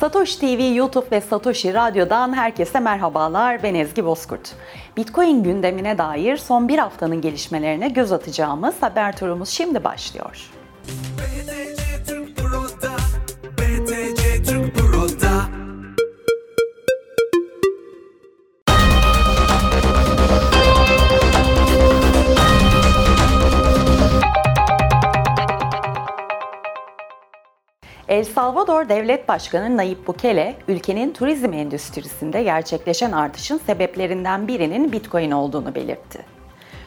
Satoshi TV, YouTube ve Satoshi Radyo'dan herkese merhabalar. Ben Ezgi Bozkurt. Bitcoin gündemine dair son bir haftanın gelişmelerine göz atacağımız haber turumuz şimdi başlıyor. El Salvador Devlet Başkanı Nayib Bukele, ülkenin turizm endüstrisinde gerçekleşen artışın sebeplerinden birinin Bitcoin olduğunu belirtti.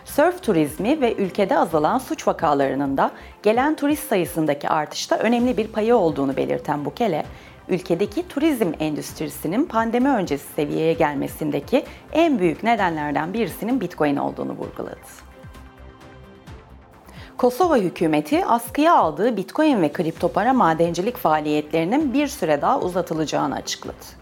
Sörf turizmi ve ülkede azalan suç vakalarının da gelen turist sayısındaki artışta önemli bir payı olduğunu belirten Bukele, ülkedeki turizm endüstrisinin pandemi öncesi seviyeye gelmesindeki en büyük nedenlerden birisinin Bitcoin olduğunu vurguladı. Kosova hükümeti askıya aldığı Bitcoin ve kripto para madencilik faaliyetlerinin bir süre daha uzatılacağını açıkladı.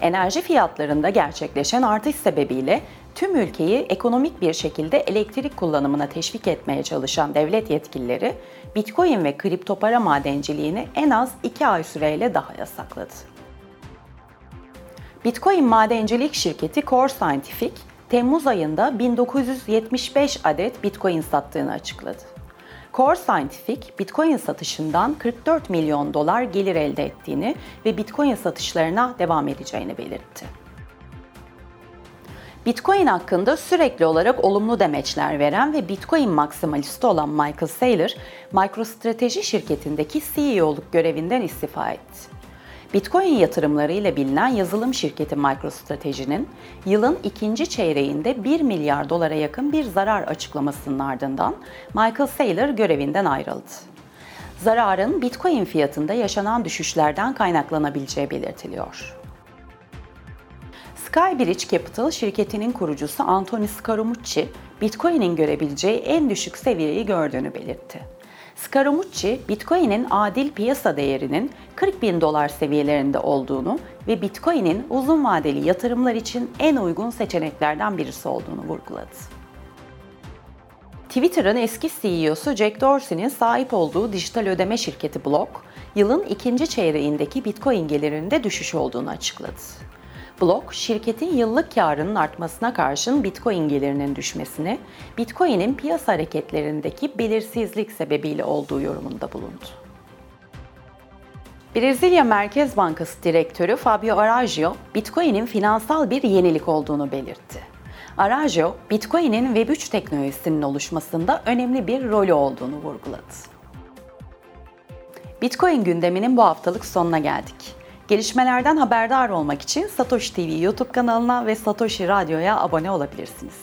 Enerji fiyatlarında gerçekleşen artış sebebiyle tüm ülkeyi ekonomik bir şekilde elektrik kullanımına teşvik etmeye çalışan devlet yetkilileri Bitcoin ve kripto para madenciliğini en az 2 ay süreyle daha yasakladı. Bitcoin madencilik şirketi Core Scientific, Temmuz ayında 1975 adet Bitcoin sattığını açıkladı. Core Scientific, Bitcoin satışından 44 milyon dolar gelir elde ettiğini ve Bitcoin satışlarına devam edeceğini belirtti. Bitcoin hakkında sürekli olarak olumlu demeçler veren ve Bitcoin maksimalisti olan Michael Saylor, MicroStrateji şirketindeki CEO'luk görevinden istifa etti. Bitcoin yatırımlarıyla bilinen yazılım şirketi MicroStrategy'nin yılın ikinci çeyreğinde 1 milyar dolara yakın bir zarar açıklamasının ardından Michael Saylor görevinden ayrıldı. Zararın Bitcoin fiyatında yaşanan düşüşlerden kaynaklanabileceği belirtiliyor. Skybridge Capital şirketinin kurucusu Anthony Scaramucci, Bitcoin'in görebileceği en düşük seviyeyi gördüğünü belirtti. Scaramucci, Bitcoin'in adil piyasa değerinin 40 bin dolar seviyelerinde olduğunu ve Bitcoin'in uzun vadeli yatırımlar için en uygun seçeneklerden birisi olduğunu vurguladı. Twitter'ın eski CEO'su Jack Dorsey'nin sahip olduğu dijital ödeme şirketi Block, yılın ikinci çeyreğindeki Bitcoin gelirinde düşüş olduğunu açıkladı. Block, şirketin yıllık karının artmasına karşın Bitcoin gelirinin düşmesini, Bitcoin'in piyasa hareketlerindeki belirsizlik sebebiyle olduğu yorumunda bulundu. Brezilya Merkez Bankası Direktörü Fabio Araújo, Bitcoin'in finansal bir yenilik olduğunu belirtti. Araújo, Bitcoin'in Web3 teknolojisinin oluşmasında önemli bir rolü olduğunu vurguladı. Bitcoin gündeminin bu haftalık sonuna geldik. Gelişmelerden haberdar olmak için Satoshi TV YouTube kanalına ve Satoshi Radyo'ya abone olabilirsiniz.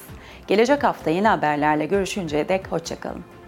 Gelecek hafta yeni haberlerle görüşünceye dek hoşçakalın.